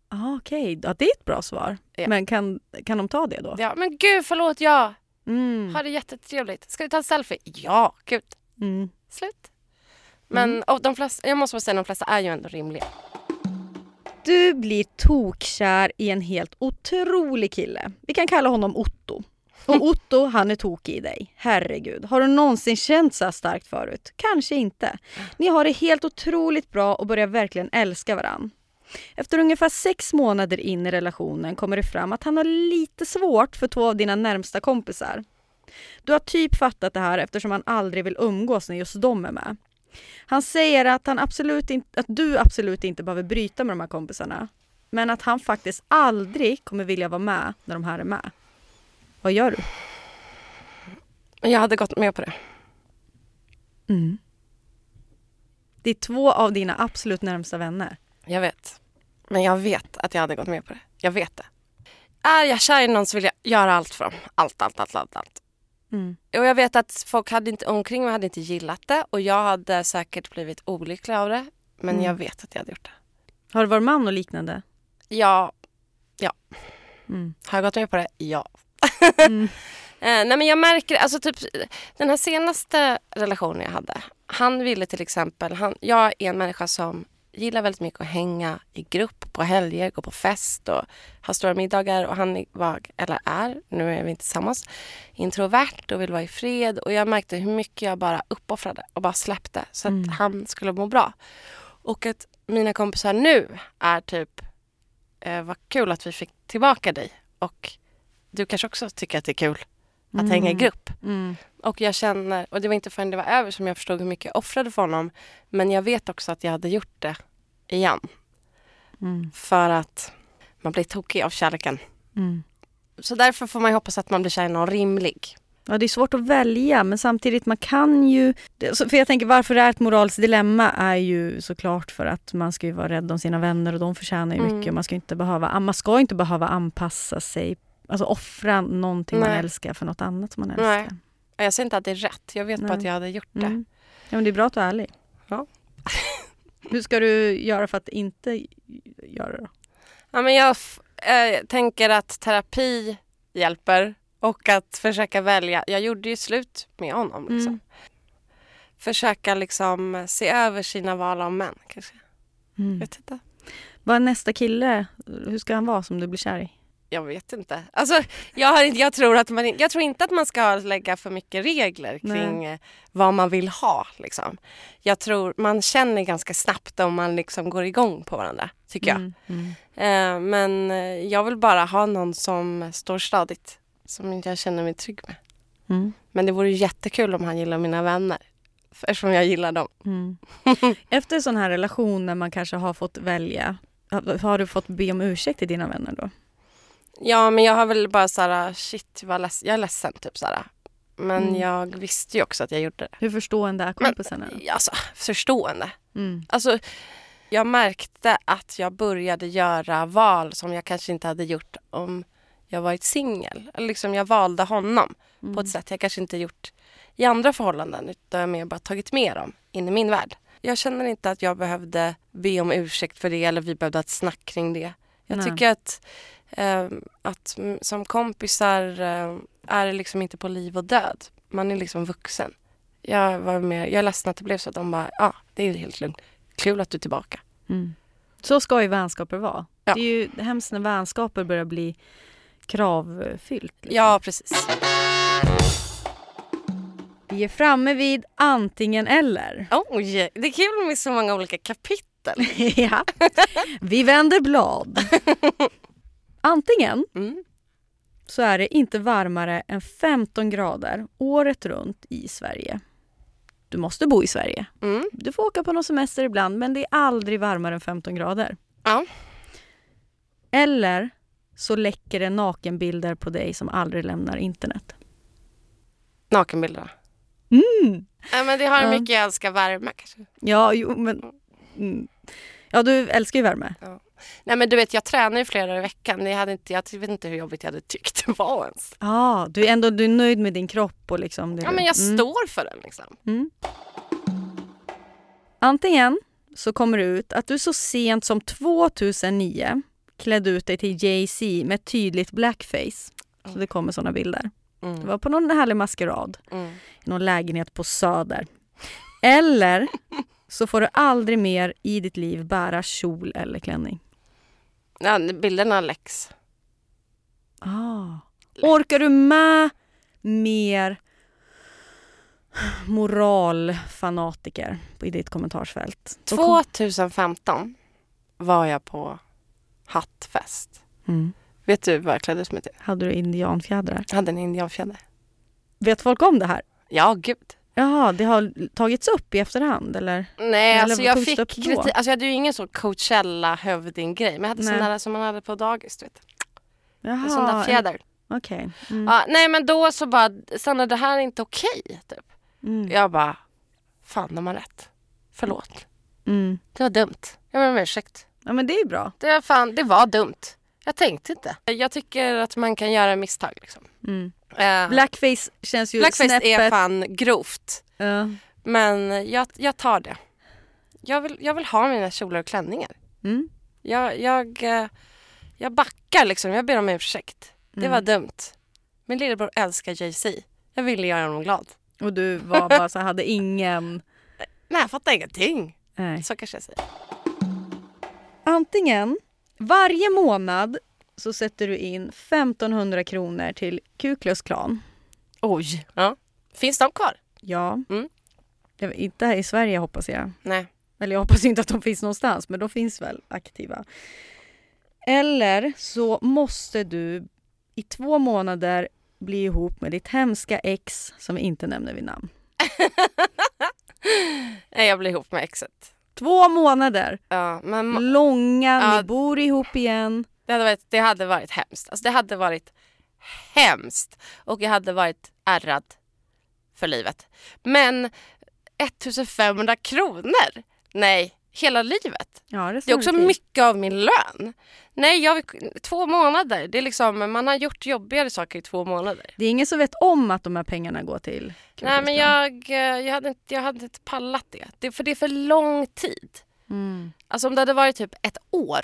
Ah, Okej, ja, det är ett bra svar. Ja. Men kan, kan de ta det då? Ja, men gud förlåt, ja. Mm. Ha det jättetrevligt. Ska vi ta en selfie? Ja, gud. Mm. Slut. Men och de flesta, jag måste bara säga de flesta är ju ändå rimliga. Du blir tokkär i en helt otrolig kille. Vi kan kalla honom Otto. Och Otto, han är tokig i dig. Herregud, har du någonsin känt så här starkt förut? Kanske inte. Ni har det helt otroligt bra och börjar verkligen älska varann. Efter ungefär sex månader in i relationen kommer det fram att han har lite svårt för två av dina närmsta kompisar. Du har typ fattat det här eftersom han aldrig vill umgås när just de är med. Han säger att, han absolut in, att du absolut inte behöver bryta med de här kompisarna. Men att han faktiskt aldrig kommer vilja vara med när de här är med. Vad gör du? Jag hade gått med på det. Det är två av dina absolut närmsta vänner. Jag vet. Men jag vet att jag hade gått med på det. Jag vet det. Är jag kär i någon så vill jag göra allt för dem. Allt, allt, allt, allt. allt. Mm. Och jag vet att folk hade inte, omkring mig hade inte gillat det och jag hade säkert blivit olycklig av det. Men Mm. jag vet att jag hade gjort det. Har du varit om något liknande? Ja, Mm. har jag gått med på det? Ja. Mm. [LAUGHS] Eh, nej men jag märker, alltså typ den här senaste relationen jag hade. Han ville till exempel, han, jag är en människa som gillar väldigt mycket att hänga i grupp på helger, gå på fest och ha stora middagar. Och han var, eller är, nu är vi inte tillsammans, introvert och vill vara i fred. Och jag märkte hur mycket jag bara uppoffrade och bara släppte så att Mm. han skulle må bra. Och att mina kompisar nu är typ, eh, vad kul att vi fick tillbaka dig. Och du kanske också tycker att det är kul att hänga i grupp. Mm. Och jag känner, och det var inte förrän det var över som jag förstod hur mycket jag offrade för honom. Men jag vet också att jag hade gjort det igen. Mm. För att man blir tokig av kärleken. Mm. Så därför får man ju hoppas att man blir kär i någon rimlig. Ja, det är svårt att välja men samtidigt man kan ju... För jag tänker varför det är ett moraliskt dilemma är ju såklart för att man ska ju vara rädd om sina vänner och de förtjänar ju Mm. mycket. Man ska inte behöva, man ska inte behöva anpassa sig, alltså offra någonting man Nej. älskar för något annat som man Nej. älskar. Jag säger inte att det är rätt, jag vet bara Nej. att jag hade gjort det. Mm. Ja, men det är bra att du är ärlig. Ja. [LAUGHS] Hur ska du göra för att inte göra det då? Ja, men jag eh, tänker att terapi hjälper och att försöka välja. Jag gjorde ju slut med honom. Liksom. Mm. Försöka liksom se över sina val av män kanske. Mm. Vet inte. Vad är nästa kille? Hur ska han vara som du blir kär i? Jag vet inte. Alltså, jag, har, jag, tror att man, jag tror inte att man ska lägga för mycket regler kring eh, vad man vill ha. Liksom. Jag tror man känner ganska snabbt om man liksom går igång på varandra, tycker jag. Mm. Mm. Eh, men eh, jag vill bara ha någon som står stadigt. Som jag känner mig trygg med. Mm. Men det vore jättekul om han gillar mina vänner. Eftersom jag gillar dem. Mm. [LAUGHS] Efter en sån här relation när man kanske har fått välja, har du fått be om ursäkt till dina vänner då? Ja, men jag har väl bara såhär, shit, vad leds- jag är ledsen typ såhär. Men Mm. jag visste ju också att jag gjorde det. Hur förstående är kompisarna? Alltså, förstående. Mm. Alltså, jag märkte att jag började göra val som jag kanske inte hade gjort om jag varit singel. Liksom jag valde honom på ett sätt jag kanske inte gjort i andra förhållanden utan jag mer bara tagit med dem in i min värld. Jag känner inte att jag behövde be om ursäkt för det eller vi behövde ha ett snack kring det. Jag Nej. tycker att, att mm, som kompisar eh, är det liksom inte på liv och död. Man är liksom vuxen. Jag var med, jag är ledsen att det blev så att de bara, ja ah, det är helt lugnt. Kul att du är tillbaka. Mm. Så ska ju vänskaper vara. Ja. Det är ju hemskt när vänskaper börjar bli kravfyllt. liksom. Ja, precis. Vi är framme vid antingen eller. Oj, det är kul med så många olika kapitel. [LAUGHS] ja. Vi vänder blad. [LAUGHS] Antingen Mm. så är det inte varmare än 15 grader året runt i Sverige. Du måste bo i Sverige. Mm. Du får åka på någon semester ibland men det är aldrig varmare än 15 grader. Ja. Eller så läcker det nakenbilder på dig som aldrig lämnar internet. Nakenbilderna. Mm. Ja, men det har Ja. mycket jag älskar värme kanske. Ja, jo, men... Mm. Ja, du älskar ju värme. Nej men du vet jag tränar ju flera dagar i veckan. Jag, hade inte, jag vet inte hur jobbigt jag hade tyckt det var ens. Ja, du är ändå du är nöjd med din kropp och liksom... Det Ja men jag Mm. står för den liksom. Mm. Antingen så kommer det ut att du så sent som 2009 klädde ut dig till Jay-Z med tydligt blackface. Så det kommer såna bilder. Det Mm. var på någon härlig maskerad Mm. i någon lägenhet på Söder. Eller [LAUGHS] så får du aldrig mer i ditt liv bära kjol eller klänning. Ja, bilderna läcks. Ah. Orkar du med mer moralfanatiker i ditt kommentarsfält? Då kom- 2015 var jag på hattfest. Mm. Vet du vad jag klädde ut mig till? Hade du indianfjädrar? Jag hade en indianfjäder. Vet folk om det här? Ja, gud. Jaha, det har tagits upp i efterhand eller? Nej, Eller alltså jag fick kritik. Alltså jag hade ju ingen sån Coachella hövding-grej. Men jag hade sån där som man hade på dagis. Du vet. Jaha, En sån där fjäder. Okej. Mm. Ja, nej men då så bara, Sanna det här är inte okej. typ. Mm. Jag bara, fan de har rätt. Förlåt. Mm. Det var dumt. Jag ber om ursäkt. Ja men det är ju bra. Det var, fan, det var dumt. Jag tänkte inte. Jag tycker att man kan göra misstag. Liksom. Mm. Eh, Blackface känns ju Blackface snäppet... är fan grovt. Ja. Men jag, jag tar det. Jag vill, jag vill ha mina kjolar och klänningar. Mm. Jag, jag, eh, jag backar liksom. Jag ber om ursäkt. Det Mm. var dumt. Min lillebror älskar Jay-Z. Jag ville göra honom glad. Och du var bara så [LAUGHS] hade ingen... Nej, jag fattar ingenting. Nej. Så kanske jag säger. Antingen varje månad så sätter du in 1500 kronor till Ku Klux Klan. Oj. Ja. Finns de kvar? Ja. Mm. Det var Inte här i Sverige hoppas jag. Nej. Eller jag hoppas inte att de finns någonstans, men de finns väl aktiva. Eller så måste du i två månader bli ihop med ditt hemska ex som vi inte nämner vid namn. [LAUGHS] Nej, jag blir ihop med exet. Två månader! Ja, men Långa, Ja. ni bor ihop igen. det hade varit, det hade varit hemskt. Alltså, det hade varit hemskt. Och jag hade varit ärrad för livet. Men 1500 kronor? Nej, hela livet. Ja, Det är också mycket av min lön. Nej, jag, två månader. Det är liksom, man har gjort jobbigare saker i två månader. Det är ingen som vet om att de här pengarna går till Nej, men jag, eh, jag, hade inte, jag hade inte pallat det. det. För det är för lång tid. Mm. Alltså om det hade varit typ ett år.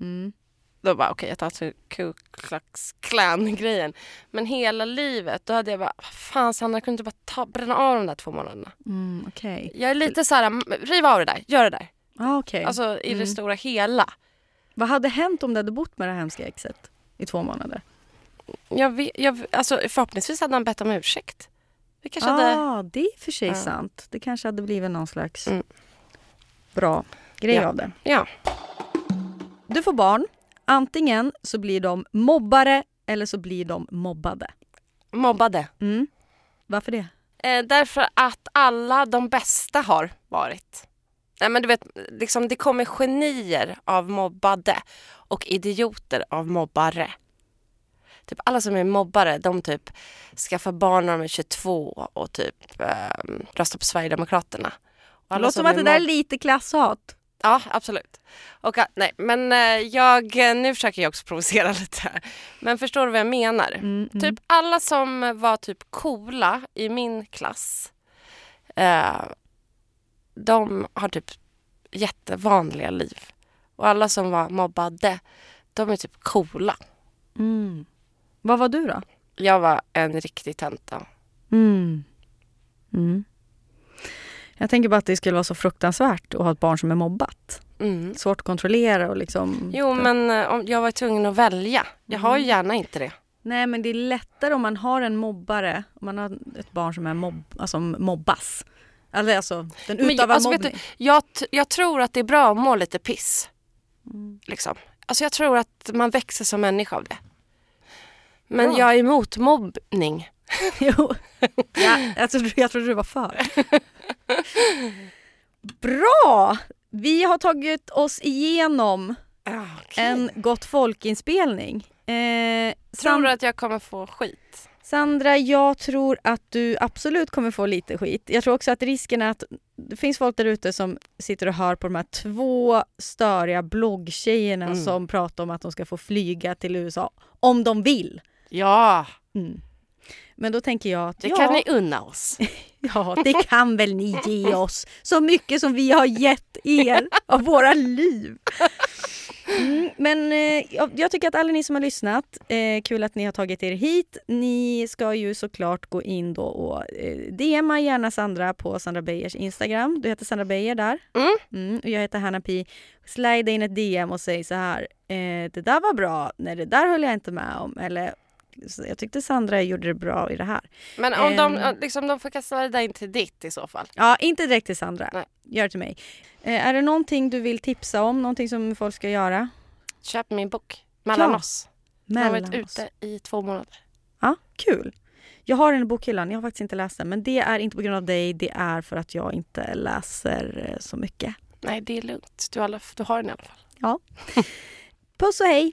Mm. Då bara okej, jag tar till Ku Klux Klan-grejen. Men hela livet, då hade jag bara, fan Sandra, kunde du bara ta, bränna av de där två månaderna? Mm, Okej. Jag är lite så här, "M- riv av det där, gör det där. Ah, okej. Alltså i Mm. det stora hela. Vad hade hänt om du hade bott med det här hemska exet i två månader? Jag, vet- jag, alltså, förhoppningsvis hade han bett om ursäkt. Vi kanske hade... ah, det är för sig Ja. sant. Det kanske hade blivit någon slags Mm. bra grej Ja. av det. Ja. Du får barn. Antingen så blir de mobbare eller så blir de mobbade. Mobbade. Mm. Varför det? Eh, därför att alla de bästa har varit. Nej, men du vet, liksom, det kommer genier av mobbade och idioter av mobbare. Typ alla som är mobbare, de typ skaffar barn när de är 22 och typ eh, röstar på Sverigedemokraterna. Det låter som att det där är lite klasshat. Ja, absolut. Och, nej, men eh, jag, nu försöker jag också provocera [LAUGHS] lite. här. Men förstår du vad jag menar? Mm, mm. Typ alla som var typ coola i min klass, eh, de har typ jättevanliga liv. Och alla som var mobbade, de är typ coola. Mm. Vad var du då? Jag var en riktig tenta. Mm. Mm. Jag tänker bara att det skulle vara så fruktansvärt att ha ett barn som är mobbat. Mm. Svårt att kontrollera och liksom... Jo, men eh, om jag var tvungen att välja. Jag har ju Mm. gärna inte det. Nej men det är lättare om man har en mobbare, om man har ett barn som är mobb, alltså mobbas. Alltså, alltså den Men, utövar alltså, vet mobbning. du, jag, jag tror att det är bra att må lite piss. Mm. Liksom. Alltså jag tror att man växer som människa av det. Men Bra. jag är emot mobbning. [LAUGHS] Jo. Ja, jag, trodde, jag trodde du var för. [LAUGHS] Bra! Vi har tagit oss igenom en Gott folk-inspelning. Eh, Tror du att jag kommer få skit? Sandra, jag tror att du absolut kommer få lite skit. Jag tror också att risken är att det finns folk där ute som sitter och hör på de här två störiga bloggtjejerna Mm. som pratar om att de ska få flyga till USA om de vill. Ja, Mm. Men då tänker jag att det ja, kan ni unna oss. [LAUGHS] ja, det kan väl ni ge oss så mycket som vi har gett er av våra liv. Mm, men eh, jag, tycker att alla ni som har lyssnat, eh, kul att ni har tagit er hit. Ni ska ju såklart gå in då och eh, DMa gärna Sandra på Sandra Beijers Instagram. Du heter Sandra Beijer där. Mm. Mm, och jag heter Hanna Pi. Slida in ett DM och säg så här, eh, det där var bra, nej det där höll jag inte med om. Eller jag tyckte Sandra gjorde det bra i det här. Men om de, Ehm. liksom, de får kasta in till ditt i så fall. Ja, inte direkt till Sandra. Nej. Gör det till mig. Eh, är det någonting du vill tipsa om? Någonting som folk ska göra? Köp min bok, Mellan Ja, oss. Den har varit oss. ute i två månader. Ja, kul. Jag har den i bokhyllan. Jag har faktiskt inte läst den. Men det är inte på grund av dig. Det är för att jag inte läser eh, så mycket. Nej, det är lugnt. Du har, du har den i alla fall. Ja. Puss och hej!